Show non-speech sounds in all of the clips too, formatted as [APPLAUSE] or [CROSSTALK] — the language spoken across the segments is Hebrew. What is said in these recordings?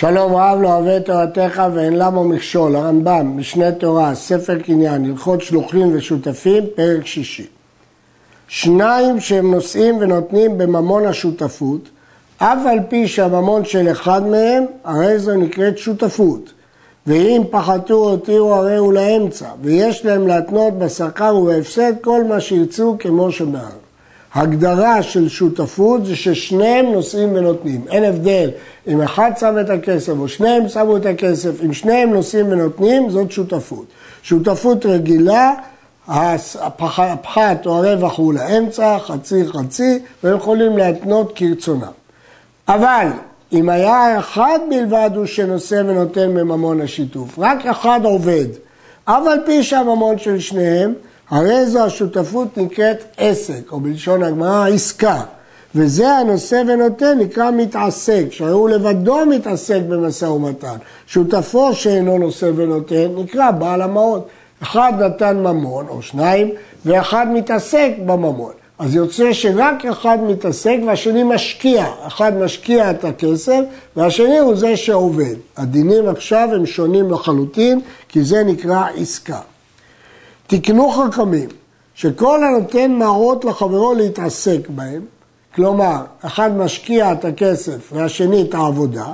שלום רב לא אוהב את תורתך ואין למה מכשול, הרמב"ם, משנה תורה, ספר קניין, הלכות שלוחים ושותפים, פרק שישי. שניים שהם נושאים ונותנים בממון השותפות, אף על פי שהממון של אחד מהם, הרי זו נקראת שותפות. ואם פחתו הותירו הרי הוא לאמצע, ויש להם להתנות בשכר ובהפסד כל מה שירצו כמו שבאר. הגדרה של שותפות זה ששניהם נושאים ונותנים. אין הבדל אם אחד שם את הכסף או שניהם שמו את הכסף, אם שניהם נושאים ונותנים, זאת שותפות. שותפות רגילה, הפחת או הרווח הוא לאמצע, חצי חצי, והם יכולים להתנות כרצונם. אבל אם היה אחד בלבד הוא שנושא ונותן מממון השיתוף, רק אחד עובד, אף על פי שהממון של שניהם, הרי זו השותפות נקראת עסק, או בלשון הגמרא עסקה. וזה הנושא ונותן נקרא מתעסק, שהרי הוא לבדו מתעסק במשא ומתן. שותפו שאינו נושא ונותן נקרא בעל המעות. אחד נתן ממון, או שניים, ואחד מתעסק בממון. אז יוצא שרק אחד מתעסק והשני משקיע. אחד משקיע את הכסף והשני הוא זה שעובד. הדינים עכשיו הם שונים לחלוטין, כי זה נקרא עסקה. תקנו חכמים שכל הנותן מערות לחברו להתעסק בהם, כלומר, אחד משקיע את הכסף והשני את העבודה,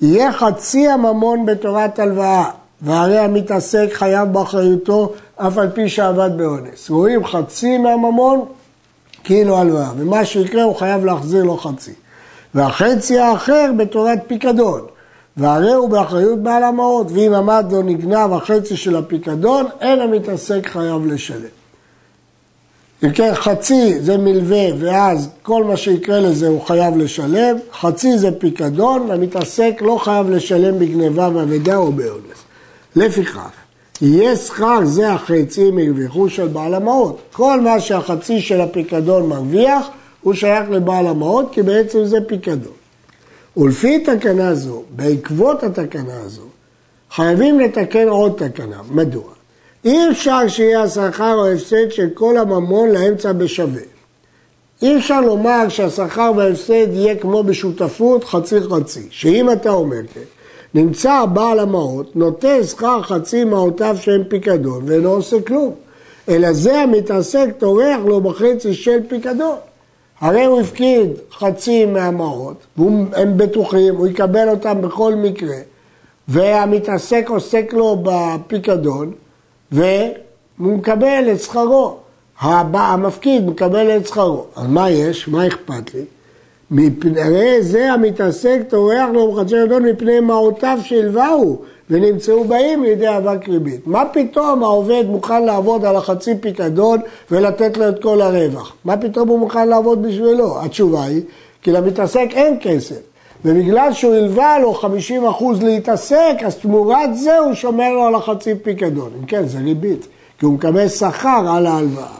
יהיה חצי הממון בתורת הלוואה, והרי המתעסק חייב באחריותו אף על פי שעבד באונס. רואים חצי מהממון כאילו הלוואה, ומה שיקרה הוא חייב להחזיר לו חצי. והחצי האחר בתורת פיקדון, והרי הוא באחריות בעל המעות, ואם עמד לו נגנב החצי של הפיקדון, אין המתעסק חייב לשלם. אם כן, חצי זה מלווה, ואז כל מה שיקרה לזה הוא חייב לשלם, חצי זה פיקדון, והמתעסק לא חייב לשלם בגניבה ואבדה או באונס. לפיכך, יהיה שכר זה החצי מרוויחו של בעל המעות. כל מה שהחצי של הפיקדון מרוויח, הוא שייך לבעל המעות, כי בעצם זה פיקדון. ולפי תקנה זו, בעקבות התקנה הזו, חייבים לתקן עוד תקנה. מדוע? אי אפשר שיהיה השכר או ההפסד של כל הממון לאמצע בשווה. אי אפשר לומר שהשכר וההפסד יהיה כמו בשותפות חצי חצי, שאם אתה אומר כן, נמצא בעל המעות, נוטה שכר חצי מעותיו שהם פיקדון ואינו עושה כלום, אלא זה המתעסק טורח לו בחצי של פיקדון. הרי הוא הפקיד חצי מהמעות, והם בטוחים, הוא יקבל אותם בכל מקרה, והמתעסק עוסק לו בפיקדון, והוא מקבל את שכרו. המפקיד מקבל את שכרו. אז מה יש? מה אכפת לי? מפני זה המתעסק טורח לו בחצי גדול מפני מעותיו שהלוואו ונמצאו באים לידי אבק ריבית. מה פתאום העובד מוכן לעבוד על החצי פיקדון ולתת לו את כל הרווח? מה פתאום הוא מוכן לעבוד בשבילו? התשובה היא, כי למתעסק אין כסף. ובגלל שהוא הלווה לו 50% להתעסק, אז תמורת זה הוא שומר לו על החצי פיקדון. אם כן, זה ריבית, כי הוא מקבל שכר על ההלוואה.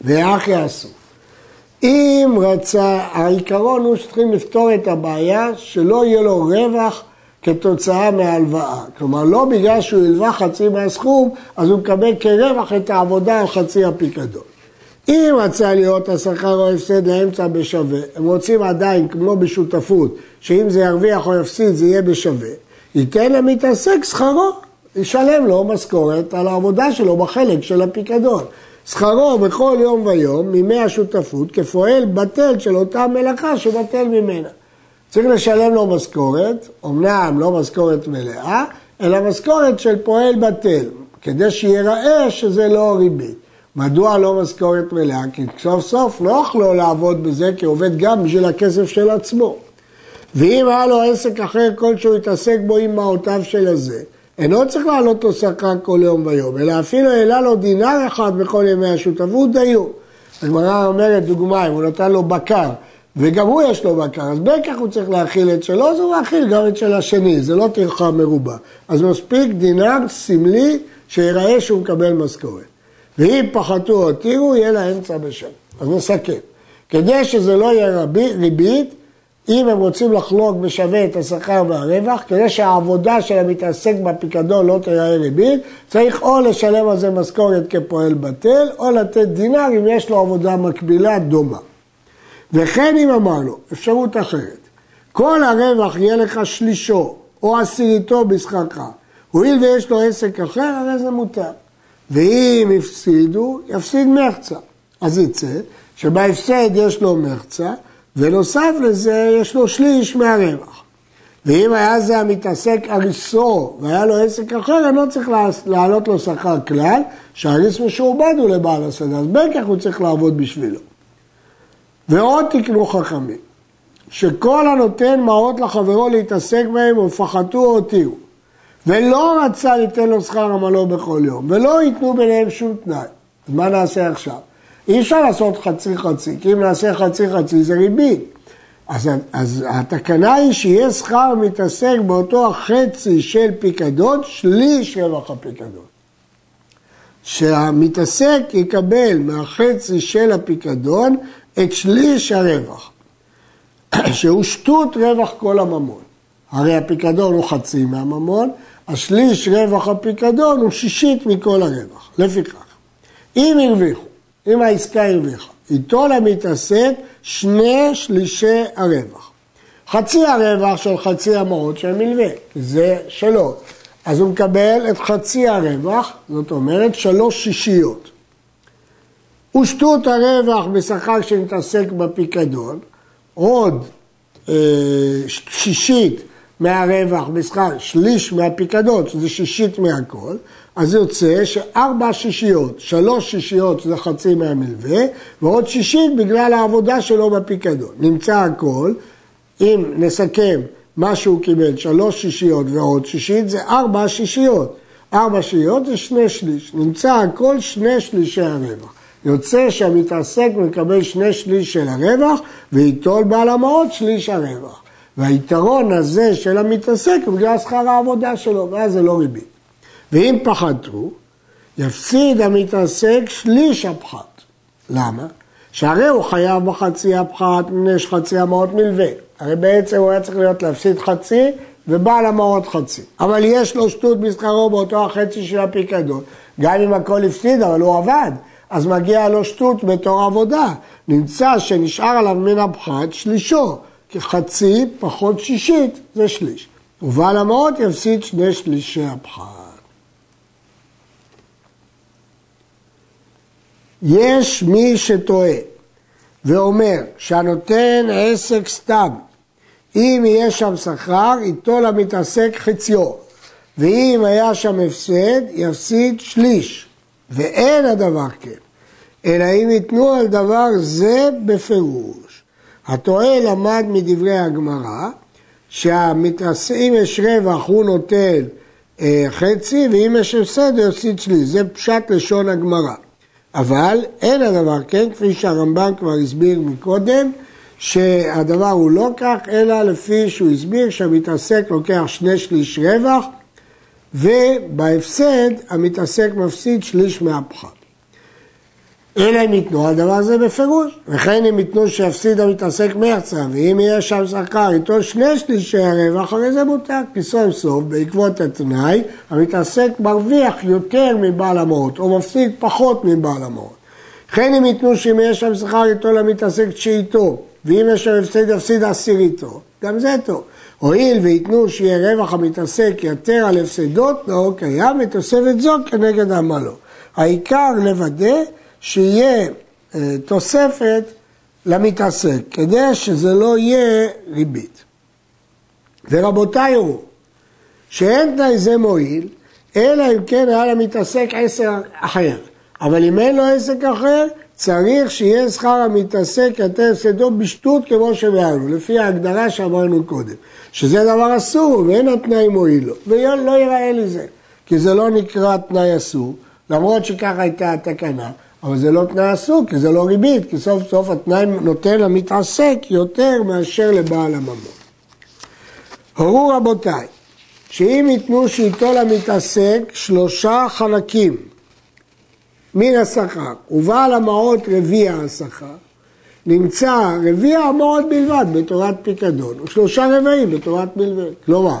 ואיך יעשו? אם רצה, העיקרון הוא שצריכים לפתור את הבעיה שלא יהיה לו רווח כתוצאה מההלוואה. כלומר, לא בגלל שהוא הלווה חצי מהסכום, אז הוא מקבל כרווח את העבודה על חצי הפיקדון. אם רצה להיות השכר או הפסד לאמצע בשווה, הם רוצים עדיין, כמו בשותפות, שאם זה ירוויח או יפסיד זה יהיה בשווה, ייתן למתעסק שכרו, ישלם לו משכורת על העבודה שלו בחלק של הפיקדון. שכרו בכל יום ויום מימי השותפות כפועל בטל של אותה מלאכה שבטל ממנה. צריך לשלם לו משכורת, אמנם לא משכורת מלאה, אלא משכורת של פועל בטל, כדי שיראה שזה לא ריבית. מדוע לא משכורת מלאה? כי סוף סוף נוח לו לעבוד בזה כעובד גם בשביל הכסף של עצמו. ואם היה לו עסק אחר כלשהו התעסק בו עם מעותיו של הזה, אינו צריך לעלות לו שכר כל יום ויום, אלא אפילו העלה לו דינר אחד בכל ימי השותפות דיור. הגמרא אומרת, דוגמה, אם הוא נתן לו בקר, וגם הוא יש לו בקר, אז בין כך הוא צריך להאכיל את שלו, אז הוא מאכיל גם את של השני, זה לא טרחה מרובה. אז מספיק דינר סמלי שיראה שהוא מקבל משכורת. ואם פחתו או הותירו, יהיה לה אמצע בשם. אז נסכם. כדי שזה לא יהיה ריבית, אם הם רוצים לחלוק בשווה את השכר והרווח, כדי שהעבודה של המתעסק בפיקדון לא תראה ריבית, צריך או לשלם על זה משכורת כפועל בטל, או לתת דינר אם יש לו עבודה מקבילה דומה. וכן אם אמרנו, אפשרות אחרת, כל הרווח יהיה לך שלישו או עשיריתו בשכרך. הואיל ויש לו עסק אחר, הרי זה מותר. ואם הפסידו, יפסיד מחצה. אז יצא שבהפסד יש לו מחצה, ונוסף לזה יש לו שליש מהרווח. ואם היה זה המתעסק אריסו והיה לו עסק אחר, אני לא צריך להעלות לו שכר כלל, שהאריס משועבד הוא לבעל השדה, אז בין כך הוא צריך לעבוד בשבילו. ועוד תקנו חכמים, שכל הנותן מעות לחברו להתעסק בהם, ופחתו או הותירו, ולא רצה ליתן לו שכר עמלו בכל יום, ולא ייתנו ביניהם שום תנאי. אז מה נעשה עכשיו? אי אפשר לעשות חצי חצי, כי אם נעשה חצי חצי זה ריבית. אז, אז התקנה היא שיהיה שכר מתעסק באותו החצי של פיקדון, שליש רווח הפיקדון. שהמתעסק יקבל מהחצי של הפיקדון את שליש הרווח, [CLEARS THROAT] שהוא שטות רווח כל הממון. הרי הפיקדון הוא חצי מהממון, השליש רווח הפיקדון הוא שישית מכל הרווח. לפיכך, אם הרוויחו, אם העסקה הרוויחה, איתו למתעסק שני שלישי הרווח. חצי הרווח של חצי המעות של מלווה, זה שלו. אז הוא מקבל את חצי הרווח, זאת אומרת שלוש שישיות. ושטות הרווח בשכר שמתעסק בפיקדון, עוד אה, שישית מהרווח בשכר שליש מהפיקדון, שזה שישית מהכל, אז יוצא שארבע שישיות, שלוש שישיות שזה חצי מהמלווה, ועוד שישית בגלל העבודה שלו בפיקדון. נמצא הכל, אם נסכם מה שהוא קיבל, שלוש שישיות ועוד שישית, זה ארבע שישיות. ארבע שישיות זה שני שליש. נמצא הכל שני שלישי הרווח. יוצא שהמתעסק מקבל שני שליש של הרווח, וייטול בעל המעות שליש הרווח. והיתרון הזה של המתעסק הוא בגלל שכר העבודה שלו, ואז זה לא ריבית. ואם פחתו, יפסיד המתעסק שליש הפחת. למה? שהרי הוא חייב בחצי הפחת מפני שחצי המעות מלווה. הרי בעצם הוא היה צריך להיות להפסיד חצי ובעל המעות חצי. אבל יש לו שטות בשכרו באותו החצי של הפיקדון. גם אם הכל הפסיד, אבל הוא עבד. אז מגיע לו שטות בתור עבודה. נמצא שנשאר עליו מן הפחת שלישו, כי חצי פחות שישית זה שליש. ובעל המעות יפסיד שני שלישי הפחת. יש מי שטועה ואומר שהנותן עסק סתם, אם יהיה שם שכר, ייטול המתעסק חציו, ואם היה שם הפסד, יפסיד שליש, ואין הדבר כן, אלא אם ייתנו על דבר זה בפירוש. הטועה למד מדברי הגמרא, שאם יש רווח הוא נוטל אה, חצי, ואם יש הפסד הוא יפסיד שליש, זה פשט לשון הגמרא. אבל אין הדבר כן, כפי שהרמב"ן כבר הסביר מקודם, שהדבר הוא לא כך, אלא לפי שהוא הסביר שהמתעסק לוקח שני שליש רווח, ובהפסד המתעסק מפסיד שליש מהפחת. אלא אם ייתנו על דבר הזה בפירוש, וכן אם ייתנו שיפסיד המתעסק מרצה, ואם יהיה שם שכר איתו שני שלישי הרווח, הרי זה מותר, כי סוף סוף, בעקבות התנאי, המתעסק מרוויח יותר מבעל המעות, או מפסיד פחות מבעל המעות. וכן אם ייתנו שאם יהיה שם שכר איתו למתעסק תשיעיתו, ואם יש שם הפסד יפסיד עשיריתו, גם זה טוב. הואיל וייתנו שיהיה רווח המתעסק יתר על הפסדות, נאור קיים, ותוספת זו כנגד עמלו. העיקר לוודא שיהיה אה, תוספת למתעסק, כדי שזה לא יהיה ריבית. ורבותיי יראו, שאין תנאי זה מועיל, אלא אם כן היה למתעסק עסק אחר. אבל אם אין לו עסק אחר, צריך שיהיה שכר המתעסק יותר הפסדו בשטות כמו שאמרנו, לפי ההגדרה שאמרנו קודם, שזה דבר אסור ואין התנאי מועיל לו, ולא ייראה לי זה, כי זה לא נקרא תנאי אסור, למרות שככה הייתה התקנה, אבל זה לא תנאי אסור, כי זה לא ריבית, כי סוף סוף התנאי נותן למתעסק יותר מאשר לבעל הממון. הורו רבותיי, שאם ייתנו שייטול למתעסק שלושה חלקים מן השכר, ובעל המעות רביע השכר, נמצא רביע המעות בלבד בתורת פיקדון, ושלושה רבעים בתורת מלווה. כלומר,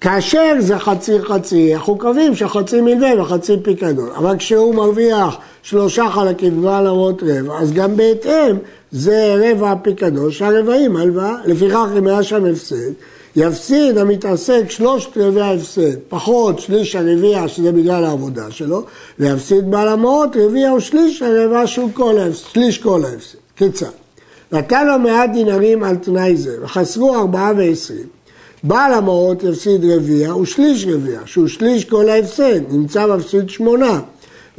כאשר זה חצי חצי, אנחנו קובעים שחצי מלווה וחצי פיקדון, אבל כשהוא מרוויח שלושה חלקים, בא למרות רבע, אז גם בהתאם זה רבע הפיקדון, שהרבעים הלוואה, לפיכך אם היה שם הפסד, יפסיד המתעסק שלושת רבעי ההפסד, פחות שליש הרביע שזה בגלל העבודה שלו, ויפסיד בעל המעות רביע או שליש הרבע שהוא כל ההפסד, שליש כל ההפסד. כיצד? נתן לו מעט דינרים על תנאי זה, וחסרו ארבעה ועשרים. בעל המעות יפסיד רביע ושליש רביע, שהוא שליש כל ההפסד, נמצא מפסיד שמונה.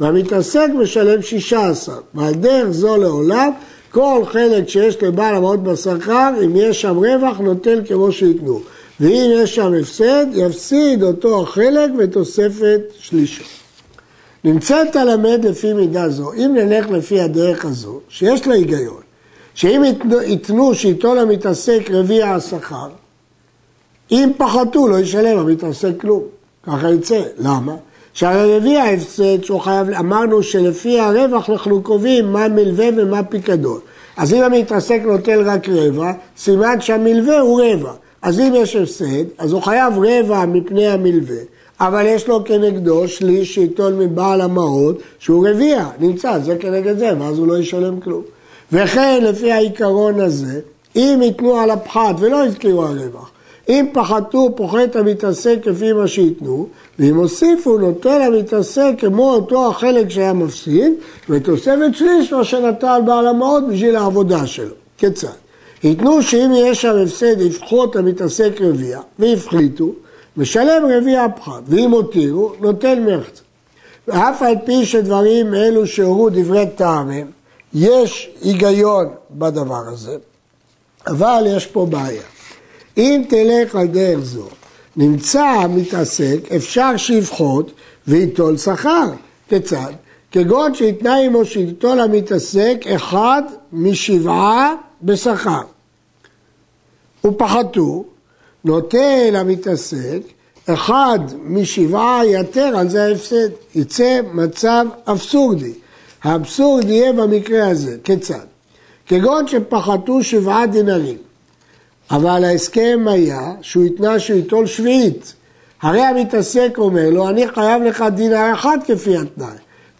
והמתעסק משלם שישה עשר, ועל דרך זו לעולם כל חלק שיש לבעל המעות בשכר, אם יש שם רווח, נותן כמו שייתנו. ואם יש שם הפסד, יפסיד אותו החלק ותוספת שלישו. נמצאת הלמד לפי מידה זו, אם נלך לפי הדרך הזו, שיש לה היגיון, שאם ייתנו שאיתו למתעסק רביע השכר, אם פחתו לא ישלם המתעסק כלום, ככה יצא. למה? שהרי רביע ההפסד שהוא חייב, אמרנו שלפי הרווח אנחנו קובעים מה מלווה ומה פיקדון. אז אם המתעסק נוטל רק רבע, סימן שהמלווה הוא רבע. אז אם יש הפסד, אז הוא חייב רבע מפני המלווה, אבל יש לו כנגדו שליש שייטול מבעל המעות שהוא רביע, נמצא, זה כנגד זה, ואז הוא לא ישלם כלום. וכן, לפי העיקרון הזה, אם ייתנו על הפחת ולא הזכירו הרווח, אם פחתו, פוחת המתעסק כפי מה שייתנו, ואם הוסיפו, נוטל המתעסק כמו אותו החלק שהיה מפסיד, ותוספת שליש מה שנטל בעל המעות בשביל העבודה שלו. כיצד? ייתנו שאם יש שם הפסד, יפחות המתעסק רביע, והפחיתו, משלם רביע הפחת, ואם הותירו, נוטל מחצה. ואף על פי שדברים אלו שהורו דברי טעם הם, יש היגיון בדבר הזה, אבל יש פה בעיה. אם תלך על דרך זו, נמצא המתעסק, אפשר שיפחות וייטול שכר. כיצד? כגון שהתנה עמו שייטול המתעסק אחד משבעה בשכר. ופחתו, נוטה למתעסק אחד משבעה יתר על זה ההפסד. יצא מצב אבסורדי. האבסורד יהיה במקרה הזה. כיצד? כגון שפחתו שבעה דינרים. אבל ההסכם היה שהוא התנה שהוא ייטול שביעית. הרי המתעסק אומר לו, אני חייב לך דינר אחד כפי התנאי,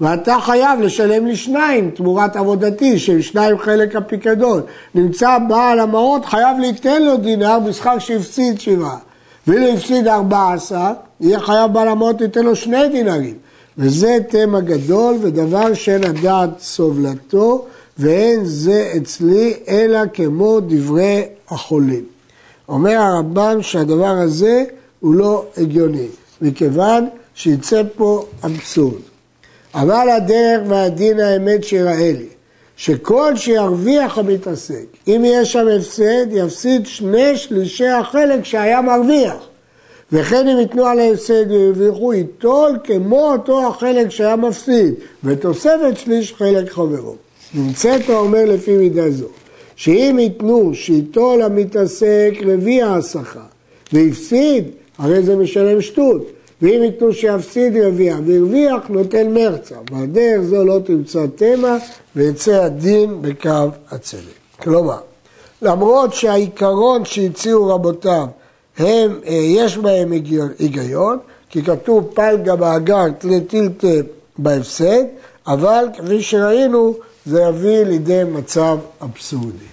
ואתה חייב לשלם לי שניים תמורת עבודתי, של שניים חלק הפיקדון. נמצא בעל המעות, חייב ליתן לו דינר בשכר שהפסיד שבעה. ואילו הפסיד ארבע עשר, יהיה חייב בעל המעות לתת לו שני דינרים. וזה תמה גדול ודבר שאין הדעת סובלתו, ואין זה אצלי אלא כמו דברי החולים. אומר הרמב"ם שהדבר הזה הוא לא הגיוני, מכיוון שיצא פה אבסורד. אבל הדרך והדין האמת שיראה לי, שכל שירוויח המתעסק, אם יש שם הפסד, יפסיד שני שלישי החלק שהיה מרוויח. וכן אם ייתנו על ההפסד וירוויחו, ייטול כמו אותו החלק שהיה מפסיד, ותוספת שליש חלק חברו. נמצאת האומר לפי מידה זו. שאם ייתנו שייטול המתעסק רביע השכר והפסיד, הרי זה משלם שטות. ואם ייתנו שיפסיד רביע והרוויח, נותן מרצה. בדרך זו לא תמצא תמה ויצא הדין בקו הצדק. כלומר, למרות שהעיקרון שהציעו רבותיו, הם, אה, יש בהם היגיון, כי כתוב פלגה באגר תלי טילטה בהפסד, אבל כפי שראינו, זה יביא לידי מצב אבסורדי.